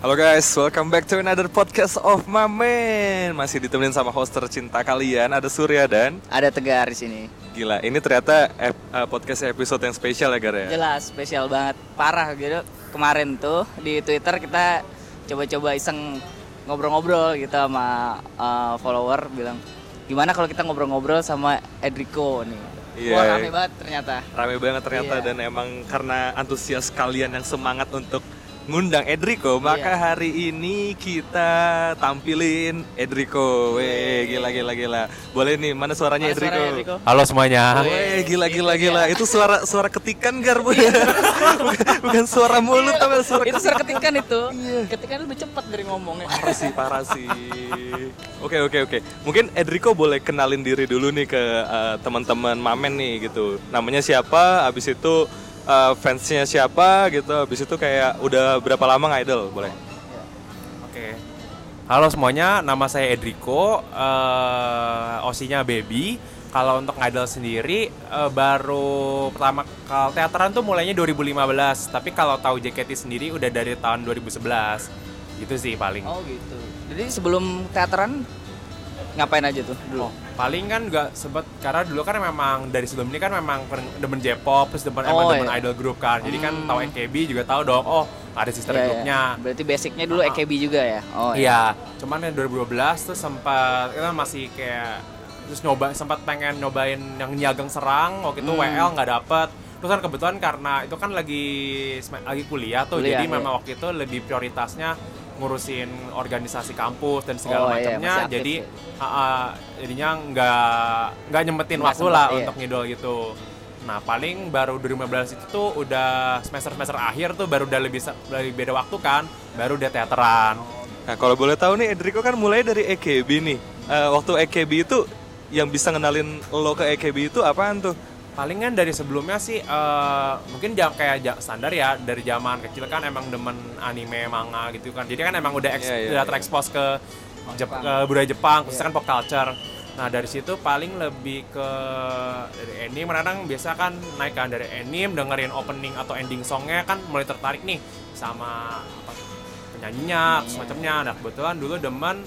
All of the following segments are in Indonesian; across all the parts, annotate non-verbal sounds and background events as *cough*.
Halo guys, welcome back to another podcast of Mamen. Masih ditemenin sama host tercinta kalian, ada Surya dan Ada Tegar di sini. gila. Ini ternyata ep- uh, podcast episode yang spesial ya Gar ya. Jelas spesial banget, parah gitu. Kemarin tuh di Twitter kita coba-coba iseng ngobrol-ngobrol gitu sama uh, follower bilang gimana kalau kita ngobrol-ngobrol sama Edrico nih. Iya. Wah rame banget ternyata. Rame banget ternyata Iya. dan emang karena antusias kalian yang semangat untuk ngundang Edrico, maka Iya. hari ini kita tampilin Edrico. Weh, gila gila gila. Boleh nih, mana suaranya Mana Edrico? suaranya, Edrico? Halo semuanya. Weh, gila gila gila. Itu suara suara ketikan Gar, Bu. bukan, *laughs* *laughs* bukan suara mulut tapi suara itu suara ketikan itu. Ketikan lebih cepat dari ngomongnya. parah sih parah sih oke oke oke mungkin Edrico boleh kenalin diri dulu nih ke uh, teman-teman Mamen nih gitu namanya siapa abis itu uh, fansnya siapa gitu abis itu kayak udah berapa lama ngidol boleh Oke. Halo semuanya, nama saya Edrico, eh osinya Baby. Kalau untuk ngidol sendiri eh, baru pertama kalau teateran tuh mulainya 2015, tapi kalau tahu JKT sendiri udah dari tahun 2011. Gitu sih paling. Oh gitu. Jadi sebelum teateran ngapain aja tuh dulu? Oh, paling kan nggak sempet karena dulu kan memang dari sebelum ini kan memang demen J-pop terus demen emang Oh, demen iya. idol group kan. Jadi kan Hmm. tahu AKB juga tahu dong. Oh, ada sister Iya, iya. groupnya. Berarti basicnya dulu Ah. EKB juga ya? Oh Iya, cuman yang 2012 tuh sempat kita masih kayak terus nyoba sempat pengen nyobain yang niagang serang waktu itu Hmm. WL nggak dapet. Terus kan kebetulan karena itu kan lagi lagi kuliah tuh, Kuliah, jadi iya. memang waktu itu lebih prioritasnya ngurusin organisasi kampus dan segala Oh, iya, macamnya. aktif jadi ah, jadinya nggak nggak nyempetin Nggak waktu sempet, lah iya. untuk ngidol gitu. Nah paling baru 2015 itu tuh udah semester semester akhir tuh baru udah lebih lebih beda waktu kan, baru udah teateran. nah kalau boleh tahu nih Edrico kan mulai dari EKB nih Eh, waktu EKB itu yang bisa ngenalin lo ke EKB itu apaan tuh Palingan dari sebelumnya sih eh, mungkin jam kayak standar ya dari zaman kecil kan emang demen anime manga gitu kan. Jadi kan emang udah eks- Iya, iya, udah iya. terekspos ke, Jep- Jepang. ke budaya Jepang, khususnya Iya. kan pop culture. Nah dari situ paling lebih ke dari anime kadang biasa kan naik kan dari anime dengerin opening atau ending songnya kan mulai tertarik nih sama apa, penyanyinya, atau semacamnya. Nah kebetulan dulu demen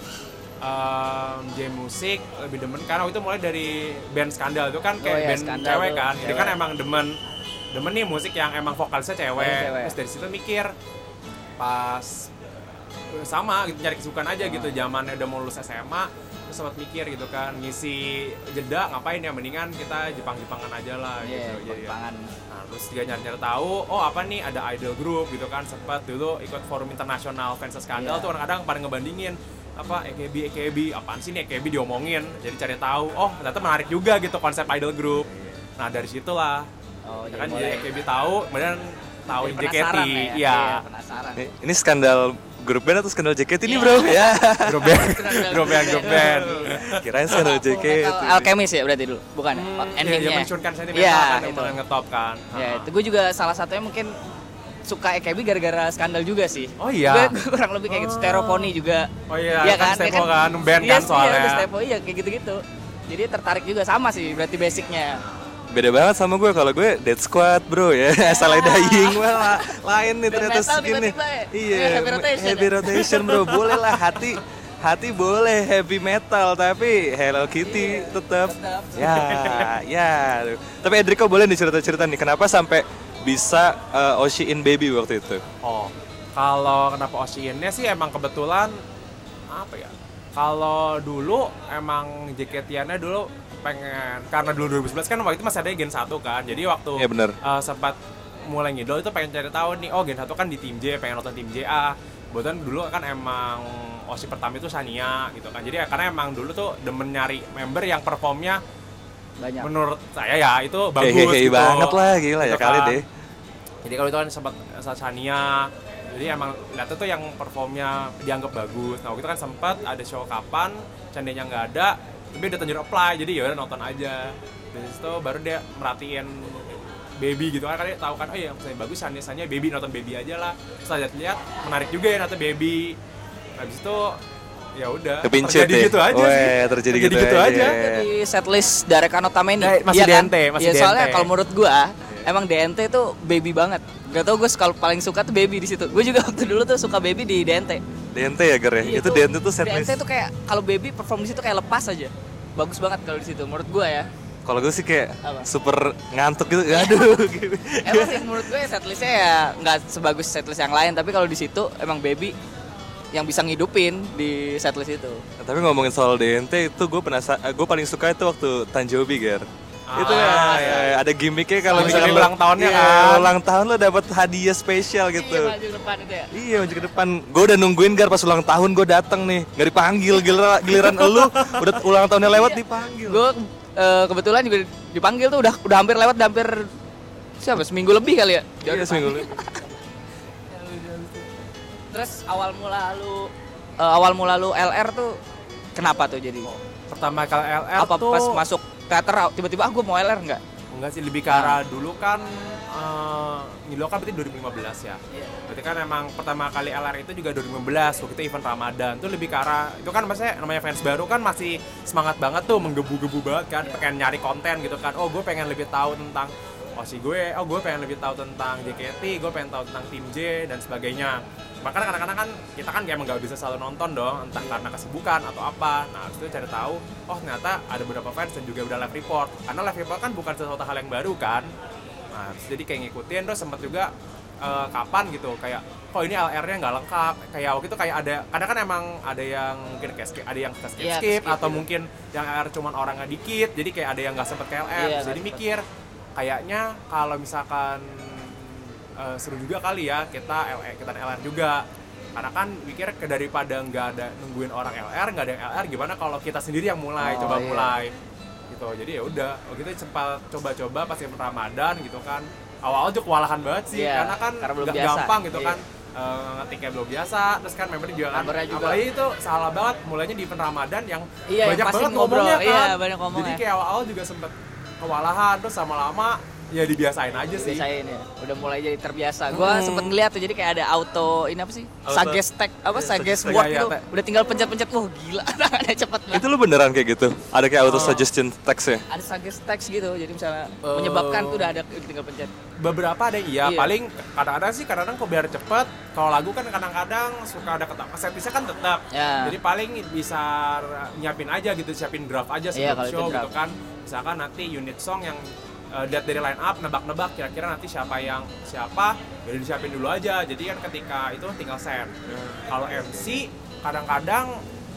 um, J Music lebih demen karena waktu itu mulai dari band Skandal itu kan kayak Oh iya, band Skandal cewek tuh, kan. Jadi cewek. kan emang demen demen nih musik yang emang vokalisnya cewek. Oh, cewek. Terus dari situ mikir pas eh, sama gitu nyari kesibukan aja gitu Ah. zamannya udah mau lulus SMA terus sempat mikir gitu kan ngisi jeda ngapain ya mendingan kita Jepang-Jepangan aja lah Iya, gitu. Jadi, pangan. Nah, terus juga nyari-nyari tahu, oh apa nih ada idol group gitu kan sempat dulu ikut forum internasional fans skandal Iya. tuh orang kadang pada ngebandingin apa EKB EKB apaan sih nih EKB diomongin jadi cari tahu oh ternyata menarik juga gitu konsep idol group. Nah dari situlah Oh, ya kan mulai- jadi EKB tahu kemudian tahu jadi JKT penasaran ya Iya, penasaran. Ini, ini skandal grup band atau skandal JKT ini Iya. bro? *laughs* Ya. Grup band. Grup band grup band. kirain skandal JKT Alchemist ya berarti dulu, bukan? Hmm, Oh, ya, endingnya. ya? mencurkan sentimental Iya, kan yang itu. ngetop kan. Ya, itu gue juga salah satunya mungkin suka EKB gara-gara skandal juga sih. Oh iya. Gue *laughs* kurang lebih kayak gitu. Stereopony juga. oh iya, Iya kan kan? Stepo Iya kan, band Iya, kan Iya, soalnya udah Stepo, iya kayak gitu-gitu. Jadi tertarik juga sama sih berarti basicnya. beda banget sama gue kalau gue Dead Squad bro ya *laughs* *laughs* salah dying wah lain nih ternyata segini ya? iya heavy rotation heavy ya? rotation bro boleh lah hati hati boleh heavy metal tapi Hello Kitty Iya, tetap tetap. ya ya tapi Edrico boleh nih cerita-cerita nih kenapa sampai bisa uh, Oshin Baby waktu itu Oh, kalau kenapa Ocean-nya sih emang kebetulan apa ya? Kalau dulu emang JKT-nya dulu pengen karena dulu 2011 kan waktu itu masih ada Gen 1 kan. Jadi waktu Iya, bener. eh, sempat mulai ngidol itu pengen cari tahu nih, oh Gen 1 kan di tim J, pengen nonton tim JA. Kebetulan dulu kan emang Osi pertama itu Sania gitu kan. Jadi karena emang dulu tuh demen nyari member yang performnya Banyak. menurut saya ya itu bagus Hehehe gitu. banget lah gila ya Gitu kali kan. deh Jadi kalau itu kan sempat saat Sania, jadi emang lihat tuh yang performnya dianggap bagus. Nah waktu itu kan sempat ada show kapan, Candenya nggak ada, tapi udah terjun apply, jadi ya udah nonton aja. Dari situ baru dia merhatiin baby gitu kan, dia tahu kan, oh iya yang bagus Sania Sania baby nonton baby aja lah. Terus lihat-lihat menarik juga ya nonton baby. Habis itu ya udah terjadi deh. gitu aja Weh, sih. terjadi gitu gitu aja. aja. di setlist Darek Anotame ini. Nah, masih Iya kan? DNT, masih Iya, soalnya DNT. kalau menurut gua emang DNT tuh baby banget. Gak tau gue kalau paling suka tuh baby di situ. Gue juga waktu dulu tuh suka baby di DNT. DNT ya Ger ya? Itu DNT tuh setlist. DNT tuh kayak kalau baby perform di situ kayak lepas aja. Bagus banget kalau di situ menurut gue ya. Kalau gue sih kayak Apa? super ngantuk gitu. Aduh *laughs* gitu. Emang sih menurut gue setlistnya ya nggak sebagus setlist yang lain tapi kalau di situ emang baby yang bisa ngidupin di setlist itu. Nah, tapi ngomongin soal DNT itu gue penasaran, gue paling suka itu waktu Tanjobi Ger. Ah, itu ya, iya, ya, ada gimmicknya kalau Oh, misalnya ulang tahunnya iya, kan. ulang tahun lo dapat hadiah spesial gitu. Iya maju ke depan itu ya. Iya maju ke depan. Gue udah nungguin Gar pas ulang tahun gue dateng nih, nggak dipanggil giliran, giliran elu udah ulang tahunnya lewat dipanggil. Gue eh, kebetulan juga dipanggil tuh udah udah hampir lewat udah hampir siapa seminggu lebih kali ya. Iya seminggu lalu. Terus awal mula lu eh, awal mula lu LR tuh kenapa tuh jadi? Pertama kali LR Apa tuh pas masuk teater tiba-tiba ah gue mau LR enggak? enggak sih lebih ke arah dulu kan eh Nilo kan berarti 2015 ya. Iya. Berarti kan emang pertama kali LR itu juga 2015 waktu itu event Ramadan tuh lebih ke arah itu kan maksudnya namanya fans baru kan masih semangat banget tuh menggebu-gebu banget kan pengen nyari konten gitu kan oh gue pengen lebih tahu tentang Osi gue, oh gue pengen lebih tahu tentang JKT, gue pengen tahu tentang tim J dan sebagainya. Makanya kadang-kadang kan kita kan kayak emang gak bisa selalu nonton dong, entah karena kesibukan atau apa. Nah, itu cari tahu, oh ternyata ada beberapa fans dan juga udah live report. Karena live report kan bukan sesuatu hal yang baru kan. Nah, jadi kayak ngikutin terus sempat juga eh, kapan gitu kayak kok ini LR-nya nggak lengkap kayak waktu itu kayak ada kadang kan emang ada yang mungkin kayak skip, ada yang ke skip Iya, skip ke-skip atau gitu. mungkin yang LR cuman orangnya dikit jadi kayak ada yang nggak sempet ke LR Iya, Terus jadi nggak mikir kayaknya kalau misalkan eh, seru juga kali ya kita LR kita LR juga karena kan mikir ke daripada nggak ada nungguin orang LR nggak ada yang LR gimana kalau kita sendiri yang mulai Oh, coba iya. mulai gitu jadi ya udah waktu itu sempat coba-coba pas event Ramadan gitu kan awal-awal juga kewalahan banget sih Iya, karena kan karena belum nggak biasa. gampang gitu Iya. kan Eh, ngetiknya belum biasa terus kan membernya juga kan juga. apalagi itu salah banget mulainya di event Ramadan yang Iya, yang banyak pasti banget ngobrol. ngomongnya kan Iya, banyak ngomong jadi ya. kayak awal-awal juga sempet kewalahan terus lama-lama ya dibiasain aja sih Biasain ya. Udah mulai jadi terbiasa. Gua Hmm. sempet ngeliat tuh jadi kayak ada auto ini apa sih? Auto- Suggest tag apa Iya, suggest suggest word tag. gitu. Iya, iya, Udah tinggal pencet-pencet. Wah, gila. *laughs* Tangannya cepet banget. Itu lu beneran kayak gitu? Ada kayak auto Oh. suggestion text ya? Ada suggest text gitu. Jadi misalnya Eh. menyebabkan tuh udah ada tinggal pencet. beberapa ada iya, Iya. paling kadang-kadang sih kadang-kadang kok biar cepet kalau lagu kan kadang-kadang suka ada ketak setnya kan tetap Ya. jadi paling bisa nyiapin aja gitu siapin draft aja Iya, sebelum kalau itu show gitu kan misalkan nanti unit song yang eh, lihat dari line up nebak-nebak kira-kira nanti siapa yang siapa jadi disiapin dulu aja jadi kan ketika itu tinggal send kalau MC kadang-kadang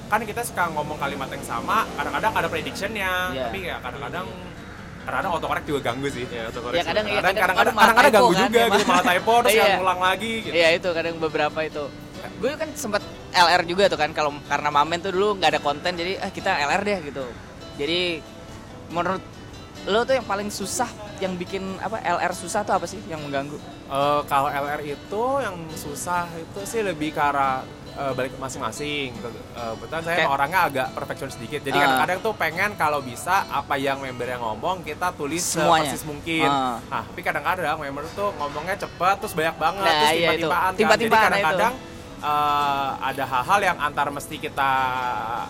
kan kita suka ngomong kalimat yang sama kadang-kadang ada predictionnya Iya. tapi ya kadang-kadang kadang-kadang autocorrect juga ganggu sih auto Ya kadang iya kadang kadang kadang kadang typo ganggu kan, juga ya, gitu malah typo terus Iya. yang ngulang lagi gitu. Iya itu kadang beberapa itu. Gue kan sempet LR juga tuh kan kalau karena Mamen tuh dulu nggak ada konten jadi ah kita LR deh gitu. Jadi menurut lo tuh yang paling susah yang bikin apa LR susah tuh apa sih yang mengganggu? Eh, kalau LR itu yang susah itu sih lebih ke arah eh, balik masing-masing. Uh, Betul saya Kayak- orangnya agak perfection sedikit. Jadi Ah. kadang-kadang tuh pengen kalau bisa apa yang member yang ngomong kita tulis Semuanya. sepersis mungkin. Ah. Nah, tapi kadang-kadang member tuh ngomongnya cepet terus banyak banget Nah, terus iya tiba-tibaan kan. Tiba-tibaan, Jadi kadang-kadang eh, ada hal-hal yang antar mesti kita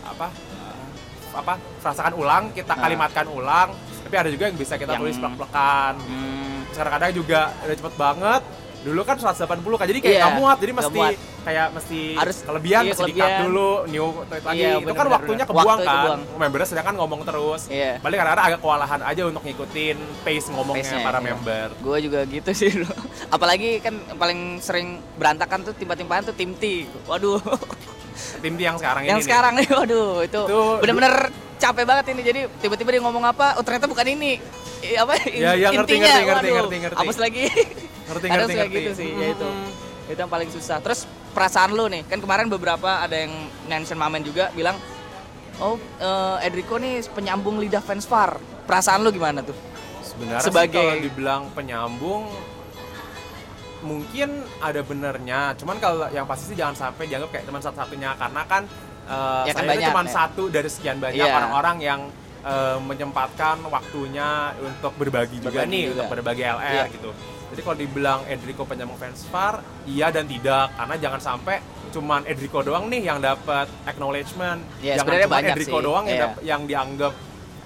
apa eh, apa rasakan ulang, kita Ah. kalimatkan ulang. Tapi ada juga yang bisa kita Yang- tulis plek-plekan Hmm, kadang-kadang juga udah cepet banget dulu kan 180 kan jadi kayak nggak muat jadi mesti muat. kayak mesti Harus- kelebihan iya, mesti kelebihan. dulu new lagi Iya, itu kan waktunya bener. kebuang Waktu kan kebuang. membernya sedangkan ngomong terus Iya. balik kadang-kadang agak kewalahan aja untuk ngikutin pace ngomongnya Pace-nya, para iya. member gue juga gitu sih dulu. Apalagi kan paling sering berantakan tuh tiba-tiba tuh tim T. Waduh. tim yang sekarang ini yang nih. sekarang nih waduh itu Itu bener-bener capek banget ini. Jadi tiba-tiba dia ngomong apa oh ternyata bukan ini. Apa Ya, ya, ngerti, intinya ngerti, ngerti, waduh, ngerti, ngerti. hapus lagi. Ngerti *laughs* kadang ngerti suka ngerti. gitu sih ya itu. Mm. itu yang paling susah. Terus perasaan lu nih kan kemarin beberapa ada yang mention Mamen juga bilang oh eh, Edrico nih penyambung lidah fans far perasaan lu gimana tuh? Sebenarnya Sebagai- sih kalau dibilang penyambung mungkin ada benernya. Cuman kalau yang pasti sih jangan sampai dianggap kayak teman satu-satunya. Karena kan eh, Ya kan saya itu banyak, cuma ya. satu dari sekian banyak Iya. orang-orang yang eh, menyempatkan waktunya untuk berbagi juga Berbagi nih juga. untuk berbagi LR Iya. gitu jadi kalau dibilang Edrico penyambung fans far iya dan tidak karena jangan sampai cuman Edrico doang nih yang dapat acknowledgement Iya, jangan sebenarnya cuma banyak Edrico sih. doang yang, Iya. yang dianggap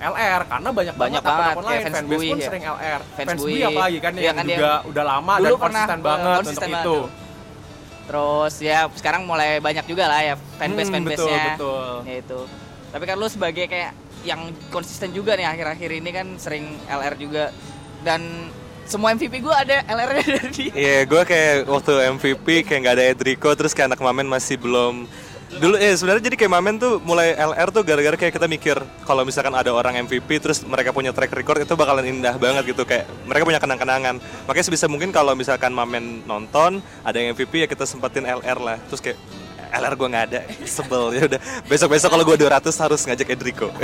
LR karena banyak, Banyak banget akun-akun lain Fans fanbase Bui pun ya. sering LR Fans fans Bui Bui. apalagi kan Iya yang kan juga udah lama dan konsisten eh, banget konsisten untuk banget itu. Terus ya sekarang mulai banyak juga lah ya fanbase Hmm, fanbase betul nya. betul Ya itu. Tapi kan lu sebagai kayak yang konsisten juga nih akhir-akhir ini kan sering LR juga dan semua MVP gue ada LR-nya dari dia. Iya, gue kayak waktu MVP kayak nggak ada Edrico, terus kayak anak Mamen masih belum dulu eh sebenarnya jadi kayak Mamen tuh mulai LR tuh gara-gara kayak kita mikir kalau misalkan ada orang MVP terus mereka punya track record itu bakalan indah banget gitu. Kayak mereka punya kenang-kenangan. Makanya sebisa mungkin kalau misalkan Mamen nonton ada yang MVP ya kita sempetin LR lah. Terus kayak LR gue nggak ada sebel. *laughs* Ya udah. Besok besok kalau gue 200 harus ngajak Edrico.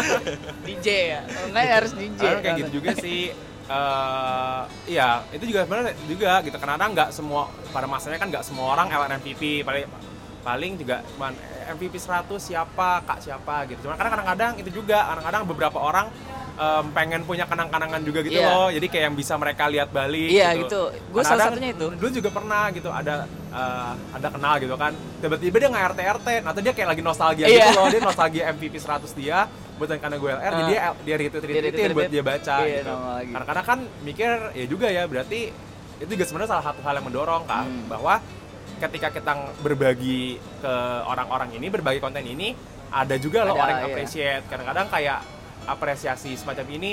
*laughs* DJ ya. Enggak ya harus DJ. Karena kayak gitu juga sih. Eh iya itu juga sebenarnya juga gitu. Karena nggak semua pada masanya kan nggak semua orang LR MVP paling paling juga cuman MVP 100 siapa kak siapa gitu cuman karena kadang-kadang itu juga kadang-kadang beberapa orang em, pengen punya kenang-kenangan juga gitu Iya. loh jadi kayak yang bisa mereka lihat balik Iya, gitu. Gua salah Kadang-kadang satunya itu. dulu juga pernah gitu ada eh, ada kenal gitu kan tiba-tiba dia nge RT RT atau dia kayak lagi nostalgia Iya. gitu loh dia nostalgia MVP 100 dia buatan karena gue LR jadi dia dia retweet Dia retweetin retweet, buat dia baca iya, gitu lagi. kadang-kadang kan mikir ya juga ya berarti itu juga sebenarnya salah satu hal yang mendorong kan Hmm. bahwa ketika kita berbagi ke orang-orang ini berbagi konten ini ada juga loh Ada, orang yang iya. appreciate. Kadang-kadang kayak apresiasi semacam ini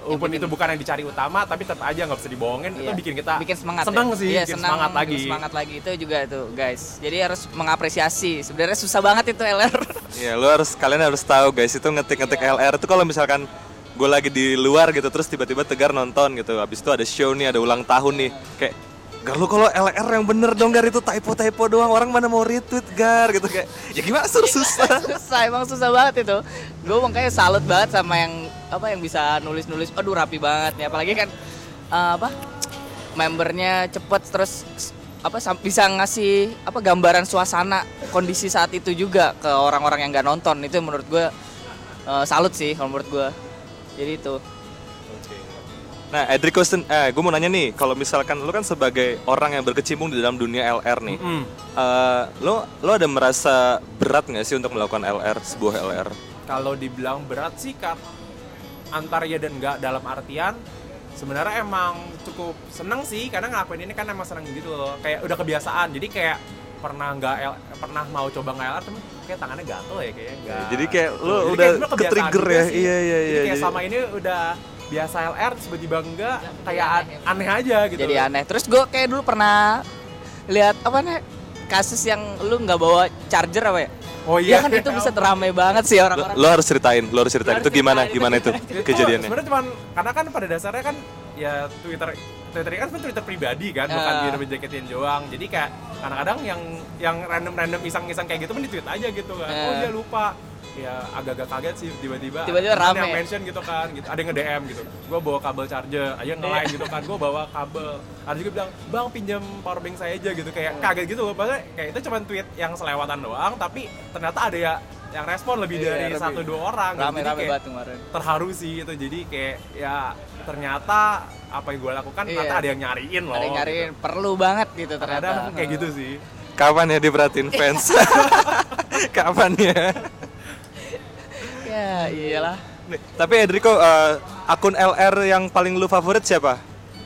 walaupun bikin- itu bukan yang dicari utama tapi tetap aja nggak bisa dibohongin itu Iya. bikin kita bikin semangat seneng ya? sih Iya, bikin senang, semangat bikin lagi. semangat lagi. Itu juga tuh guys. Jadi harus mengapresiasi. Sebenarnya susah banget itu LR Ya lu harus kalian harus tahu guys itu ngetik-ngetik LR itu kalau misalkan gue lagi di luar gitu terus tiba-tiba tegar nonton gitu. Habis itu ada show nih ada ulang tahun nih. Kayak Gar lu kalau LR yang bener dong Gar itu typo-typo doang. Orang mana mau retweet Gar gitu kayak ya gimana sur susah. *laughs* susah emang susah banget itu. Gue makanya salut banget sama yang apa yang bisa nulis nulis aduh rapi banget nih apalagi kan eh, apa membernya cepet terus apa bisa ngasih apa gambaran suasana kondisi saat itu juga ke orang-orang yang nggak nonton. Itu menurut gue eh, salut sih kalau menurut gue jadi itu Nah Edrico, eh gue mau nanya nih kalau misalkan lu kan sebagai orang yang berkecimpung di dalam dunia LR nih Mm. eh, lo lo ada merasa berat nggak sih untuk melakukan LR sebuah LR? kalau dibilang berat sih kan antara ya dan enggak dalam artian sebenarnya emang cukup seneng sih karena ngelakuin ini kan emang seneng gitu loh kayak udah kebiasaan jadi kayak pernah nggak pernah mau coba nge LR cuman kayak tangannya gatel ya kayaknya enggak Jadi kayak lu Jadi udah kayak ke-trigger juga ya? sih. Iya, iya, jadi iya, kayak jadi- sama ini udah biasa LR tiba-tiba enggak kayak aneh an- ya. aneh aja gitu jadi aneh terus gue kayak dulu pernah lihat apa nih kasus yang lu nggak bawa charger apa ya oh Iya iya kan itu bisa teramai banget sih Lo, orang-orang lo harus ceritain, lo harus ceritain Lo harus itu gimana ceritain. gimana itu *laughs* Itu kejadiannya? sebenarnya cuman karena kan pada dasarnya kan ya Twitter Twitter ini kan sebenarnya Twitter pribadi kan bukan Ah. di Urban Jacketin doang jadi kayak kadang-kadang yang yang random-random iseng-iseng kayak gitu kan di tweet aja gitu kan oh Ah. dia lupa ya agak-agak kaget sih tiba-tiba Tiba-tiba rame. yang mention gitu kan gitu ada yang nge-DM gitu gue bawa kabel charger aja nge-line gitu kan gue bawa kabel ada juga bilang bang pinjam power bank saya aja gitu kayak kaget gitu loh Maksudnya kayak itu cuma tweet yang selewatan doang tapi ternyata ada ya yang respon lebih Iya, dari satu dua orang gitu. Jadi rame-rame kayak- banget kemarin terharu sih itu jadi kayak ya ternyata apa yang gue lakukan Iya. ternyata ada yang nyariin loh ada yang nyariin perlu banget gitu gitu. ternyata Kadang kayak gitu sih Kapan ya diperhatiin fans? *laughs* Kapan ya? Ya iyalah. Nih, Tapi Edrico, eh, akun LR yang paling lu favorit siapa?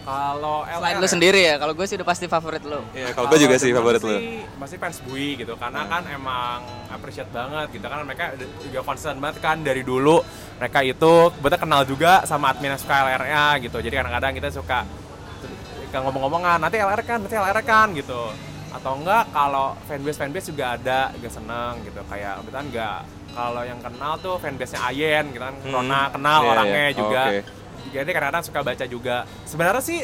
kalau selain LR lu sendiri ya kalau gue sih udah pasti favorit lu. Iya, kalau gue juga sih favorit lu. sih masih fans Bui gitu karena kan emang appreciate banget gitu kan mereka juga konsisten banget kan dari dulu. Mereka itu betul kenal juga sama admin yang suka LR-nya gitu. Jadi kadang-kadang kita suka ngomong-ngomongan nanti LR kan nanti LR kan gitu. Atau enggak kalau fanbase fanbase juga ada juga seneng gitu. Kayak kebetulan enggak kalau yang kenal tuh fanbase-nya Ayen gitu kan Hmm. Rona kenal Iya, orangnya iya. juga Oke. jadi kadang-kadang suka baca juga sebenarnya sih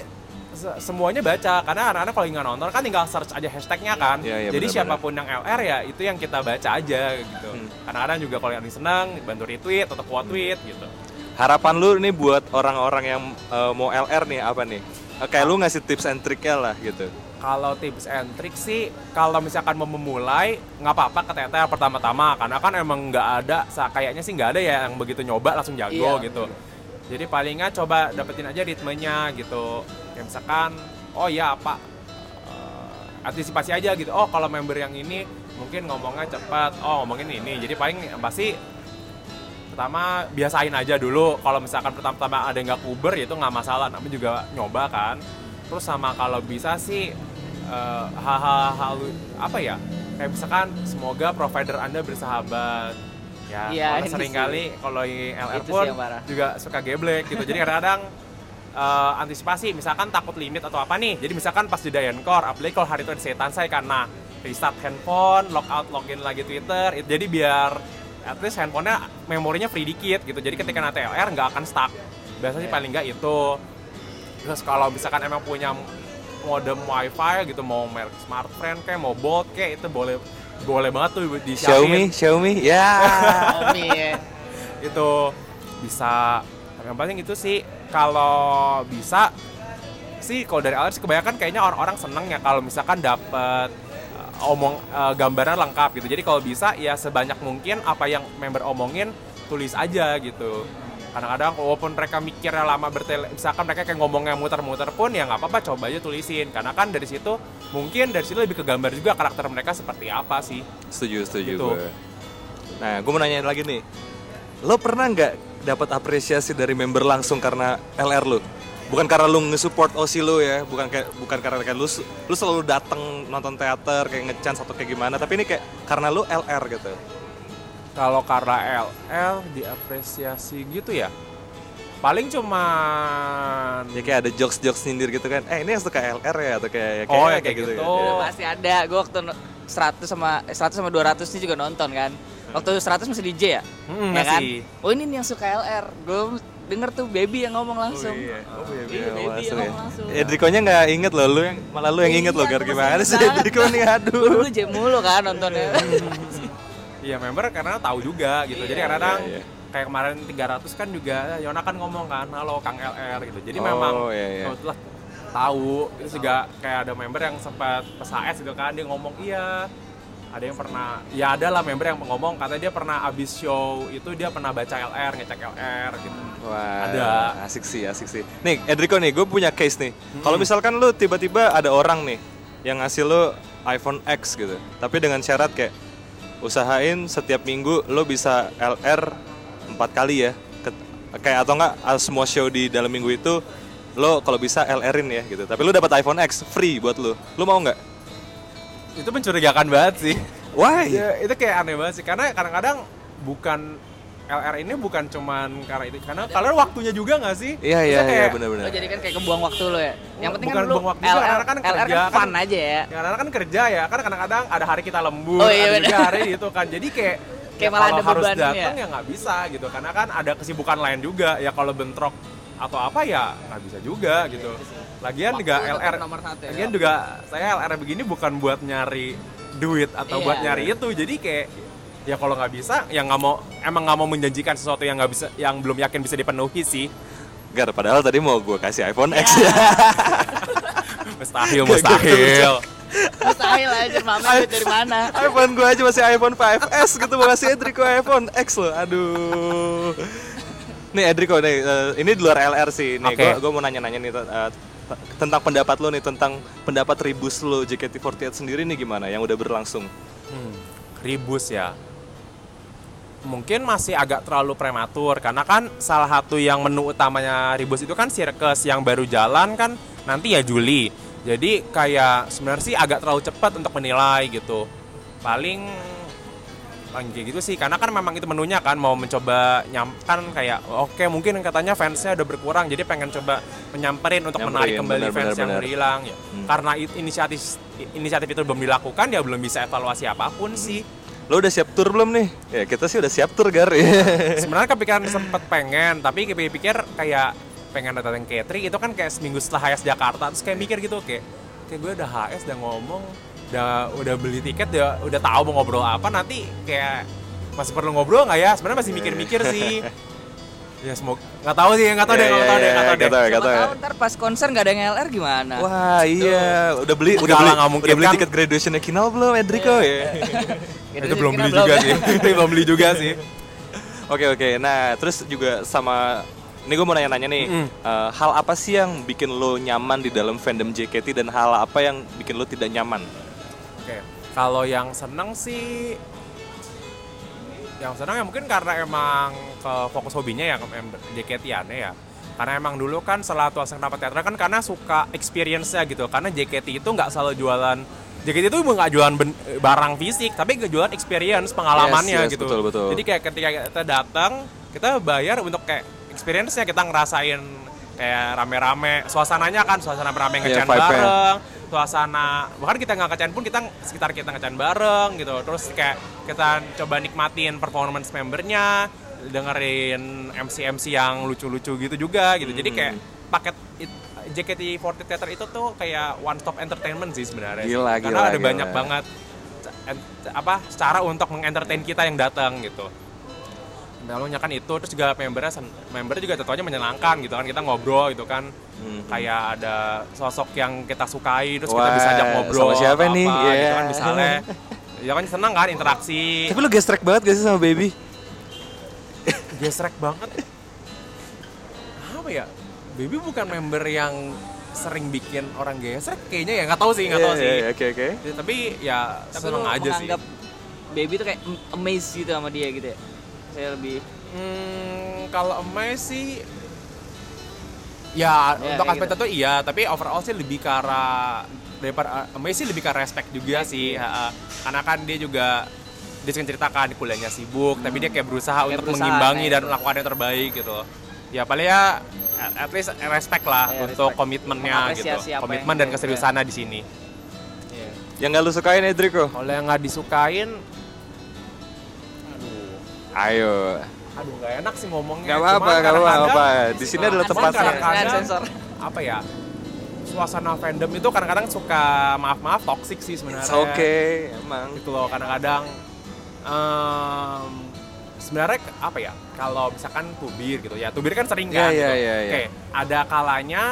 se- semuanya baca karena anak-anak kalau nggak nonton kan tinggal search aja hashtagnya kan Iya, iya, jadi benar-benar. siapa pun yang LR ya itu yang kita baca aja gitu Hmm. kadang-kadang juga kalau yang seneng bantu retweet atau quote tweet gitu Harapan lu nih buat orang-orang yang eh, mau LR nih apa nih? Eh, Kayak lu ngasih tips and triknya lah gitu. Kalau tips and trick sih kalau misalkan mau memulai nggak apa-apa ke teteh pertama-tama. Karena kan emang nggak ada kayaknya sih nggak ada ya yang begitu nyoba langsung jago Iya. gitu. jadi palingnya coba dapetin aja ritmenya gitu. Kayak misalkan oh ya apa eh, antisipasi aja gitu. Oh kalau member yang ini mungkin ngomongnya cepat oh ngomongin ini. Jadi paling pasti pertama biasain aja dulu. Kalau misalkan pertama-tama ada yang nggak kuber ya itu nggak masalah. Namanya juga nyoba kan. Terus sama kalau bisa sih eh, hal-hal apa ya? Kayak misalkan semoga provider anda bersahabat ya. Iya, kalau ini sering sih. kali kalau yang LR pun juga suka geblek gitu. Jadi kadang-kadang eh, antisipasi misalkan takut limit atau apa nih. Jadi misalkan pas di Core apalagi kalau hari itu ada setan saya karena restart handphone logout login lagi Twitter. Itu jadi biar at least handphonenya memorinya free dikit gitu. Jadi ketika nanti LR nggak akan stuck. Biasanya sih Iya. paling nggak itu. Terus kalau misalkan emang punya modem wifi gitu mau merek smartfren kayak mau bolt kayak itu boleh boleh banget tuh di Xiaomi, Xiaomi, ya. Xiaomi ya. *laughs* itu bisa yang paling itu sih kalau bisa sih kalau dari awal sih kebanyakan kayaknya orang-orang seneng ya kalau misalkan dapet uh, omong uh, gambaran lengkap gitu jadi kalau bisa ya sebanyak mungkin apa yang member omongin tulis aja gitu kadang-kadang walaupun mereka mikirnya lama bertele misalkan mereka kayak ngomongnya muter-muter pun ya nggak apa-apa coba aja tulisin karena kan dari situ mungkin dari situ lebih ke gambar juga karakter mereka seperti apa sih Setuju, setuju Gitu. gue. Nah, gue mau nanya lagi nih. Lo pernah nggak dapat apresiasi dari member langsung karena LR lo? Bukan karena lo nge-support OC lo ya, bukan kayak bukan karena kayak lu lu selalu datang nonton teater kayak ngechance atau kayak gimana, tapi ini kayak karena lu LR gitu. Kalau karena LL diapresiasi gitu ya paling cuman Ya kayak ada jokes-jokes nyindir gitu kan. Eh, ini yang suka LR ya atau kayak ya Oh, ya kayak gitu. ya. Udah pasti ada. Gue waktu no- 100 sama eh, 100 sama 200 ini juga nonton kan. Waktu 100 masih DJ ya? Hmm, ya kan? masih. Oh ini nih yang suka LR. Gue denger tuh baby yang ngomong langsung. Oh iya, oh iya, Iya, iya, baby langsung yang ya. ngomong langsung. Edrikonya nggak inget loh, lu yang malah lu yang inget loh, Iya, Gar gua gimana masih sih inget Edriko nih, Gue aduh. dulu jam mulu kan nontonnya. Iya member karena tahu juga gitu. Jadi Iya, kadang iya, iya. kayak kemarin 300 kan juga Yona kan ngomong kan, halo Kang LR gitu. Jadi Oh, memang iya, iya. kebetulan tahu itu juga kayak ada member yang sempat PSHS gitu kan dia ngomong iya ada yang pernah ya ada lah member yang ngomong katanya dia pernah abis show itu dia pernah baca LR ngecek LR gitu Wah, Ada. asik sih, asik sih. Nih, Edriko nih, gue punya case nih. Kalau misalkan lu tiba-tiba ada orang nih yang ngasih lu iPhone X gitu, tapi dengan syarat kayak usahain setiap minggu lo bisa LR empat kali ya, Ket- kayak atau enggak ah, semua show di dalam minggu itu lo kalau bisa LR-in ya gitu. Tapi lu dapat iPhone X free buat lu. Lu mau nggak? itu mencurigakan banget sih Why? ya, itu kayak aneh banget sih karena kadang-kadang bukan LR ini bukan cuman karena itu karena kalian waktunya juga nggak sih Iya iya iya benar-benar. Oh jadi kan kayak kebuang waktu lo ya. Yang penting Bukan kan buang waktu juga, LR, karena kan LR kerja, kan kan- fun aja ya. Ya karena kan kerja ya, kan kadang-kadang ada hari kita lembur, Oh, iya, ada juga hari itu kan. Jadi kayak *laughs* Kayak ya malah ada harus beban datang ya. ya nggak bisa gitu. Karena kan ada kesibukan lain juga. Ya kalau bentrok atau apa ya nggak bisa juga gitu. Lagian Waktu juga tetap LR, nomor satu ya. lagian juga saya LR begini bukan buat nyari duit atau Iya. buat nyari itu. Jadi kayak ya kalau nggak bisa ya nggak mau emang nggak mau menjanjikan sesuatu yang nggak bisa yang belum yakin bisa dipenuhi sih Gar, padahal tadi mau gue kasih iPhone X ya. *laughs* mustahil mustahil Mustahil aja mama dari mana. *laughs* iPhone gue aja masih iPhone 5S gitu mau kasih Edrico iPhone X loh aduh nih Edrico nih eh, ini di luar LR sih nih Oke. gue mau nanya-nanya nih t- tentang pendapat lo nih tentang pendapat Ribus lo JKT48 sendiri nih gimana yang udah berlangsung Hmm, ribus ya. Mungkin masih agak terlalu prematur karena kan salah satu yang menu utamanya ribus itu kan circus yang baru jalan kan nanti ya Juli. Jadi kayak sebenarnya sih agak terlalu cepat untuk menilai gitu. Paling paling kayak gitu sih karena kan memang itu menunya kan mau mencoba nyam kan kayak oke mungkin katanya fansnya udah berkurang jadi pengen coba menyamperin untuk menarik Nyamperin, kembali benar, fans benar, yang berhilang ya Hmm. karena inisiatif inisiatif itu belum dilakukan ya belum bisa evaluasi apa pun sih lo udah siap tour belum nih? Ya kita sih udah siap tour Gar. *laughs* Sebenarnya kepikiran sempet pengen tapi pikir kayak pengen datang K3 itu kan kayak seminggu setelah HS Jakarta terus kayak mikir gitu kayak kayak gue udah HS udah ngomong udah udah beli tiket udah udah tahu mau ngobrol apa nanti kayak masih perlu ngobrol nggak ya? Sebenarnya masih mikir-mikir sih. *laughs* Ya semoga nggak tahu sih nggak tahu deh Iya, nggak tahu iya, deh nggak tahu iya, deh. Siapa tahu ya. tahu ntar pas konser nggak ada yang LR gimana? Wah iya, udah beli udah beli, nggak mungkin. udah beli kan. tiket graduationnya Kinal belum Edrico ya? Itu sih, belum beli juga sih. *laughs* Belum beli juga sih. Oke oke, nah terus juga sama ini gue mau nanya-nanya nih, Mm. eh, hal apa sih yang bikin lo nyaman di dalam fandom JKT dan hal apa yang bikin lo tidak nyaman? Oke, kalau yang seneng sih, yang seneng ya mungkin karena emang ke fokus hobinya ya JKT aneh ya. Karena emang dulu kan setelah tuasan kenapa teater kan karena suka experience-nya gitu. Karena JKT itu nggak selalu jualan JKT itu nggak jualan ben- barang fisik tapi jualan experience pengalamannya Yes, yes, gitu betul, betul. jadi kayak ketika kita datang kita bayar untuk kayak experience-nya kita ngerasain kayak rame-rame suasananya kan suasana rame-rame Iya, ngecan vibe-nya. bareng suasana bahkan kita nggak ngecan pun kita sekitar kita ngecan bareng gitu terus kayak kita coba nikmatin performance membernya dengerin MC MC yang lucu-lucu gitu juga gitu jadi kayak Hmm. paket it- JKT48 Theater itu tuh kayak one stop entertainment sih sebenarnya sih. Gila, karena gila, ada gila. banyak banget ca- en- apa cara untuk mengentertain kita yang datang gitu Lalunya kan itu terus juga membernya membernya juga tentunya menyenangkan gitu kan kita ngobrol gitu kan Mhm. kayak ada sosok yang kita sukai terus kita Wah, bisa ajak ngobrol sama siapa atau nih? apa, Iya. gitu kan misalnya ya kan senang kan interaksi Tapi lu gestrek banget gak sih sama baby? gesrek banget apa ya baby bukan member yang sering bikin orang gesrek kayaknya ya nggak tahu sih nggak tahu Iya, sih iya, Oke oke. Ya, tapi ya Tapi seneng aja sih baby tuh kayak amazed gitu sama dia gitu ya. Saya lebih Hmm, kalau Emai sih ya Ya, untuk aspek gitu. itu iya, tapi overall sih lebih ke arah daripada Emai sih lebih ke respect juga sih, ha-ha. karena kan dia juga dia sering ceritakan kuliahnya sibuk, tapi dia kayak berusaha Kayak untuk berusaha, mengimbangi kayak dan gitu. melakukan yang terbaik gitu. Ya paling ya at least respect lah Ya, untuk respect. komitmennya gitu, komitmen dan keseriusannya di sini. Yang gak lu sukain Edrico? Kalau yang nggak disukain, Ayo. aduh nggak enak sih ngomongnya. Gak apa-apa, Cuman gak kadang-kadang- apa-apa. Di sini adalah Sensor, tempatnya. kadang-kadang sensor. apa ya suasana fandom itu kadang-kadang suka maaf-maaf toxic sih sebenarnya Oke, emang. gitu loh kadang-kadang em, sebenarnya apa ya kalau misalkan tubir gitu ya tubir kan sering Iya, kan iya, gitu. iya, iya. oke ada kalanya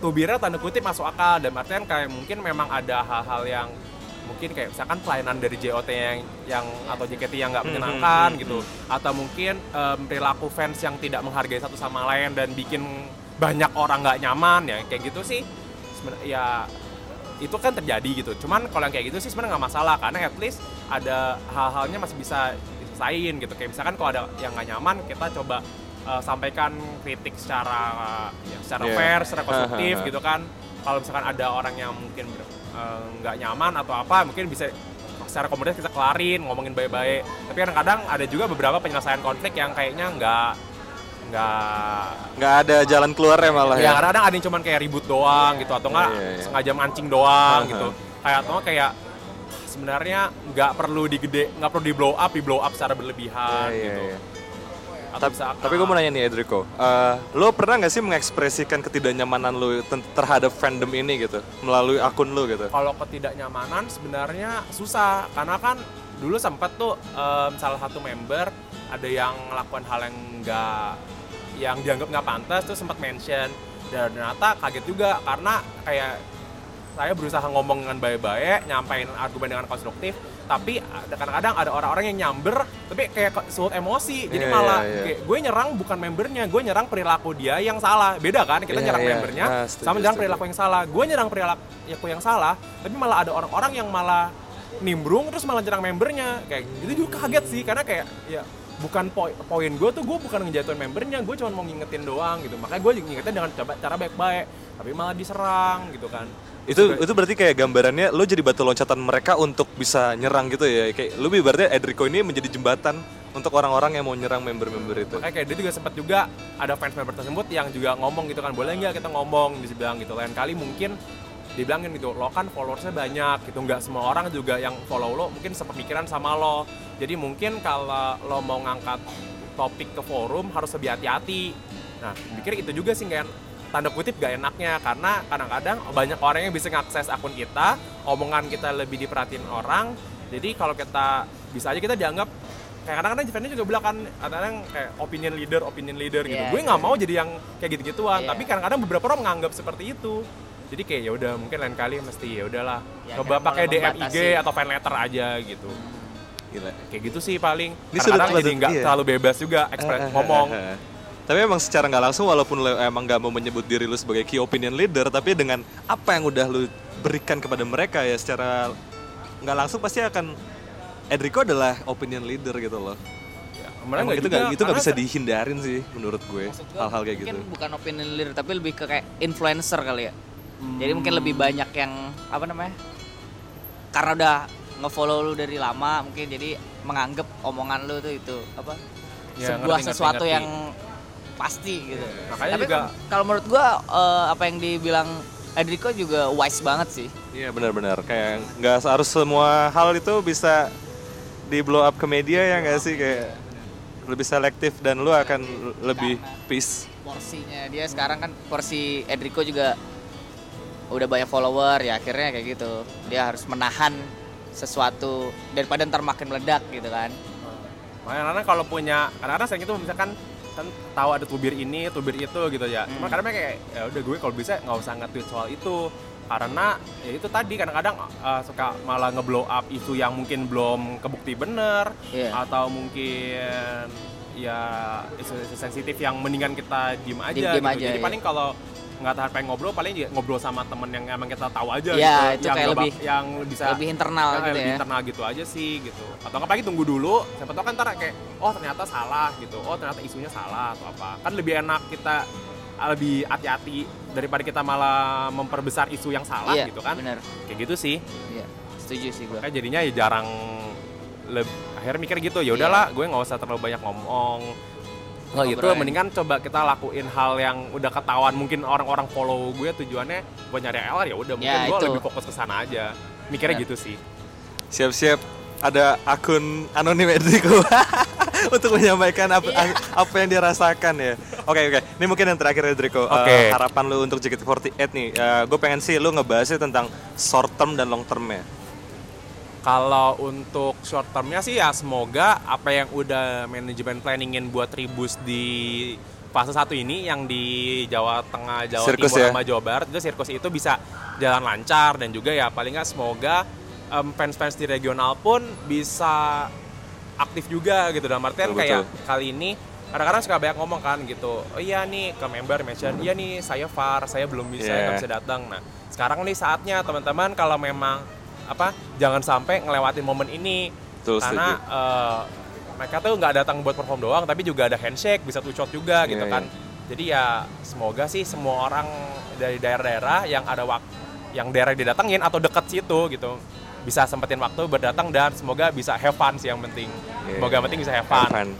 tubirnya tanda kutip masuk akal dan artian kayak mungkin memang ada hal-hal yang mungkin kayak misalkan pelayanan dari JOT yang yang atau JKT yang nggak Hmm, menyenangkan hmm, hmm, gitu atau mungkin em, perilaku fans yang tidak menghargai satu sama lain dan bikin banyak orang nggak nyaman ya kayak gitu sih sebenarnya ya itu kan terjadi gitu cuman kalau yang kayak gitu sih sebenarnya nggak masalah karena at least ada hal-halnya masih bisa diselesain gitu kayak misalkan kalau ada yang nggak nyaman kita coba uh, sampaikan kritik secara ya, secara Yeah. fair secara *laughs* konstruktif gitu kan kalau misalkan ada orang yang mungkin uh, nggak nyaman atau apa mungkin bisa secara komunitas kita kelarin ngomongin baik-baik tapi kadang-kadang ada juga beberapa penyelesaian konflik yang kayaknya nggak nggak Nggak ada jalan keluarnya malah ya ya. kadang-kadang ada yang cuman kayak ribut doang gitu atau nggak Iya, iya, iya. sengaja mancing doang Aha. gitu kayak atau kayak sebenarnya nggak perlu digede nggak perlu di blow up di blow up secara berlebihan Iya, iya, gitu. iya. Atau Tapi, misalkan- tapi gue mau nanya nih Edrico, Eh, lo pernah nggak sih mengekspresikan ketidaknyamanan lo terhadap fandom ini gitu? Melalui akun lo gitu? kalau ketidaknyamanan sebenarnya susah. Karena kan dulu sempat tuh em, salah satu member ada yang melakukan hal yang nggak yang dianggap nggak pantas tuh sempat mention. Dan ternyata kaget juga. Karena kayak saya berusaha ngomong dengan baik-baik, nyampain argumen dengan konstruktif, tapi ada kadang-kadang ada orang-orang yang nyamber, tapi kayak sulut emosi, jadi Iya, malah iya. kayak gue nyerang bukan membernya, gue nyerang perilaku dia yang salah, beda kan? Kita Iya, nyerang iya. membernya, Ah, setuju, sama nyerang perilaku yang salah. Gue nyerang perilaku yang salah, tapi malah ada orang-orang yang malah nimbrung terus malah nyerang membernya, kayak itu juga kaget sih, karena kayak ya bukan poin poin gue tuh gue bukan ngejatuhin membernya, gue cuma mau ngingetin doang gitu, makanya gue ngingetin dengan coba cara baik-baik, tapi malah diserang gitu kan. Itu itu berarti kayak gambarannya lo jadi batu loncatan mereka untuk bisa nyerang gitu ya. Kayak lo ibaratnya Edrico ini menjadi jembatan untuk orang-orang yang mau nyerang member-member itu. Makanya kayak dia juga sempat juga ada fans member tersebut yang juga ngomong gitu kan boleh nggak kita ngomong? Bisa bilang gitu. Lain kali mungkin dibilangin gitu lo kan followersnya banyak gitu. Nggak semua orang juga yang follow lo mungkin sepemikiran sama lo. Jadi mungkin kalau lo mau ngangkat topik ke forum harus lebih hati-hati. Nah mikir itu juga sih nggak tanda kutip gak enaknya karena kadang-kadang banyak orang yang bisa ngakses akun kita omongan kita lebih diperhatiin orang. Jadi kalau kita bisa aja kita dianggap kayak kadang-kadang Jivannya juga bilang kan kadang kayak opinion leader opinion leader gitu. Iya, gue nggak mau jadi yang kayak gitu-gituan Iya. tapi kadang-kadang beberapa orang menganggap seperti itu. Jadi kayak ya udah mungkin lain kali mesti ya udahlah Ya, coba pakai DM IG atau fan letter aja gitu. Gila. kayak gitu sih paling. Ini kadang-kadang jadi nggak iya. terlalu bebas juga ekspres ngomong Tapi emang secara nggak langsung walaupun lo emang nggak mau menyebut diri lo sebagai key opinion leader, tapi dengan apa yang udah lo berikan kepada mereka ya secara nggak langsung pasti akan Edrico adalah opinion leader gitu loh. Sebenarnya Emang itu nggak itu nggak bisa dihindarin sih menurut gue hal-hal kayak mungkin gitu. bukan opinion leader tapi lebih ke kayak influencer kali ya jadi mungkin Hmm. lebih banyak yang apa namanya karena udah ngefollow lu dari lama mungkin jadi menganggap omongan lu tuh itu apa Ya, sebuah ngerti, ngerti, sesuatu ngerti. yang pasti gitu. Makanya tapi juga- kalau menurut gua eh, apa yang dibilang Adriko juga wise banget sih. Iya benar-benar. Kayak nggak harus semua hal itu bisa di blow up ke media ya nggak sih? Kayak lebih selektif dan lu akan lebih peace. porsinya dia sekarang kan porsi Edrico juga udah banyak follower ya akhirnya kayak gitu. Dia harus menahan sesuatu daripada ntar makin meledak gitu kan. Makanya karena kalau punya kadang-kadang sering itu misalkan kan tahu ada tubir ini, tubir itu gitu ya. Cuma Hmm. kadang kayak ya udah gue kalau bisa nggak usah nge-tweet soal itu karena ya itu tadi kadang-kadang uh, suka malah ngeblow up isu yang mungkin belum kebukti bener Iya. atau mungkin ya isu-isu sensitif yang mendingan kita diem aja Diem- diem gitu. aja, Jadi iya. paling kalau nggak tahan pengen ngobrol paling juga ngobrol sama temen yang emang kita tahu aja Iya, gitu itu yang kayak lebih- yang bisa lebih internal Nah, gitu lebih ya. internal gitu aja sih gitu. Atau pagi tunggu dulu siapa tahu kan ntar kayak oh ternyata salah gitu. Oh ternyata isunya salah atau apa. Kan lebih enak kita ah, lebih hati-hati daripada kita malah memperbesar isu yang salah iya gitu kan. bener kayak gitu sih. Iya setuju sih gua. Kan jadinya ya jarang leb- akhirnya mikir gitu ya udahlah gue nggak usah terlalu banyak ngomong nggak gitu Ngobrolin. mendingan coba kita lakuin hal yang udah ketahuan mungkin orang-orang follow gue tujuannya buat nyari LR ya udah mungkin Ya, gue itu. lebih fokus ke sana aja mikirnya Bener. gitu sih Siap-siap ada akun anonim Enrico *laughs* untuk menyampaikan apa, apa yang dia rasakan ya. Oke oke, ini mungkin yang terakhir Enrico. Eh, Oke. harapan lu untuk JKT48 nih, gue pengen sih lu ngebahasnya tentang short term dan long term ya. Kalau untuk short termnya sih ya semoga apa yang udah manajemen planningin buat Tribus di fase satu ini yang di Jawa Tengah, Jawa Sirkus Timur ya? sama Jawa Barat itu sirkus itu bisa jalan lancar dan juga ya paling nggak semoga em, fans-fans di regional pun bisa aktif juga gitu dalam artian Betul, kayak betul. kali ini kadang-kadang suka banyak ngomong kan gitu oh iya nih ke member mention iya nih saya far saya belum bisa Yeah. nggak bisa datang nah sekarang nih saatnya teman-teman kalau memang apa jangan sampai ngelewatin momen ini. Betul, karena eh, mereka tuh nggak datang buat perform doang tapi juga ada handshake bisa two shot juga gitu Iya, kan. Jadi ya semoga sih semua orang dari daerah-daerah yang ada waktu yang daerah didatengin atau deket situ gitu bisa sempetin waktu berdatang dan semoga bisa have fun sih yang penting. Iya. semoga yang penting bisa have fun. Fun.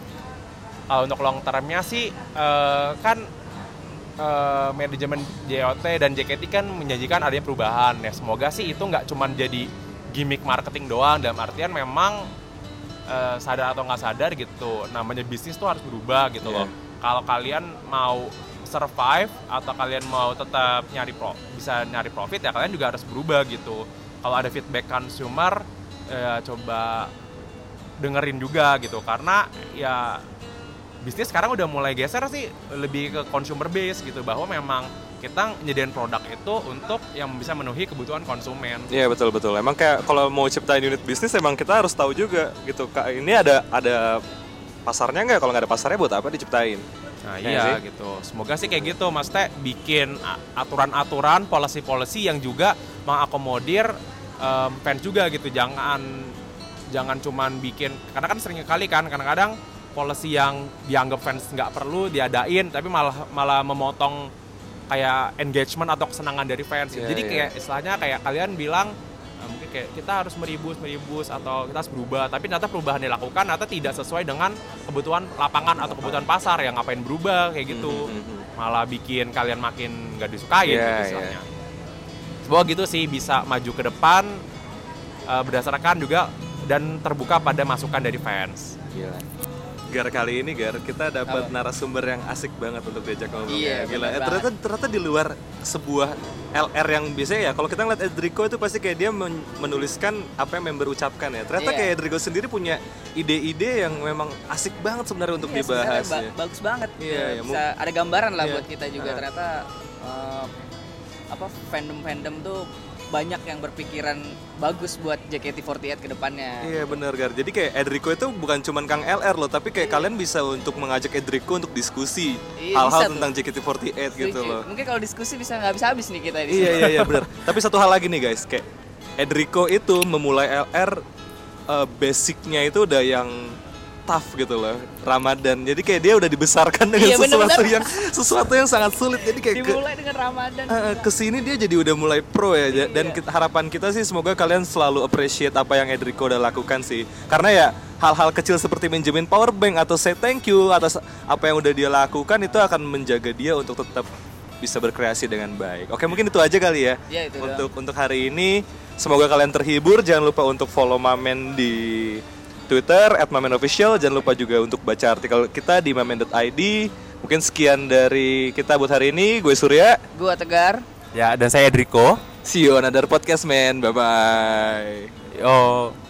kalau untuk long termnya sih eh, kan eh, manajemen JOT dan JKT kan menjanjikan adanya perubahan ya. Semoga sih itu nggak cuman jadi gimmick marketing doang dalam artian memang eh, sadar atau nggak sadar gitu namanya bisnis tuh harus berubah gitu Iya. loh kalau kalian mau survive atau kalian mau tetap nyari pro bisa nyari profit ya kalian juga harus berubah gitu. Kalau ada feedback consumer eh, coba dengerin juga gitu. Karena ya bisnis sekarang udah mulai geser sih lebih ke consumer base gitu bahwa memang kita nyediain produk itu untuk yang bisa memenuhi kebutuhan konsumen. Iya betul betul. Emang kayak kalau mau ciptain unit bisnis emang kita harus tahu juga gitu. Kak ini ada ada pasarnya nggak? Kalau nggak ada pasarnya buat apa diciptain? Nah Ya iya sih? gitu. Semoga sih kayak gitu Mas Teh bikin aturan-aturan, policy-policy yang juga mengakomodir em, fans juga gitu. Jangan jangan cuman bikin karena kan sering kali kan kadang-kadang policy yang dianggap fans nggak perlu diadain tapi malah malah memotong kayak engagement atau kesenangan dari fans. Iya, Jadi iya. kayak istilahnya kayak kalian bilang eh, mungkin kayak kita harus meribus meribus atau kita harus berubah tapi ternyata perubahan dilakukan ternyata tidak sesuai dengan kebutuhan lapangan atau kebutuhan pasar yang ngapain berubah kayak gitu Mhm, mhm. malah bikin kalian makin gak disukain Iya, gitu istilahnya semoga gitu sih bisa maju ke depan eh, berdasarkan juga dan terbuka pada masukan dari fans Gila. Gar kali ini Gar kita dapat Apa? narasumber yang asik banget untuk diajak ngobrol. Iya, Gila. Eh, ternyata ternyata di luar sebuah LR yang biasanya ya kalau kita ngeliat Edrico itu pasti kayak dia men- menuliskan apa yang member ucapkan ya. Ternyata Iya. kayak Edrico sendiri punya ide-ide yang memang asik banget sebenarnya untuk Iya, sebenarnya dibahas ba- ya. bagus banget Iya, Ya, iya, bisa ada gambaran lah Iya. buat kita juga Ah. ternyata eh, apa fandom fandom tuh banyak yang berpikiran bagus buat JKT48 ke depannya Iya bener Gar. Jadi kayak Edrico itu bukan cuman Kang LR loh, tapi kayak kalian bisa untuk mengajak Edrico untuk diskusi Iya, hal-hal bisa tuh. tentang JKT48 gitu Setuju. loh. mungkin kalau diskusi bisa nggak habis habis nih kita di iya sini. iya iya benar. Tapi satu hal lagi nih guys, kayak Edrico itu memulai LR eh, basicnya itu udah yang tough gitu loh Ramadan jadi kayak dia udah dibesarkan dengan Iya, sesuatu bener-bener. yang sesuatu yang sangat sulit jadi kayak ke, Dimulai dengan Ramadan. Eh, ke sini dia jadi udah mulai pro ya Ja- dan kita- harapan kita sih semoga kalian selalu appreciate apa yang Edrico udah lakukan sih karena ya hal-hal kecil seperti minjemin power bank atau say thank you atas apa yang udah dia lakukan itu akan menjaga dia untuk tetap bisa berkreasi dengan baik. Oke mungkin itu aja kali ya Ya, itu doang. untuk untuk hari ini. Semoga kalian terhibur. Jangan lupa untuk follow Mamen di Twitter @mamenofficial. Jangan lupa juga untuk baca artikel kita di mamen.id. Mungkin sekian dari kita buat hari ini. Gue Surya. Gua Tegar. Ya, dan saya Driko. See you on another podcast, man. Bye bye. Yo.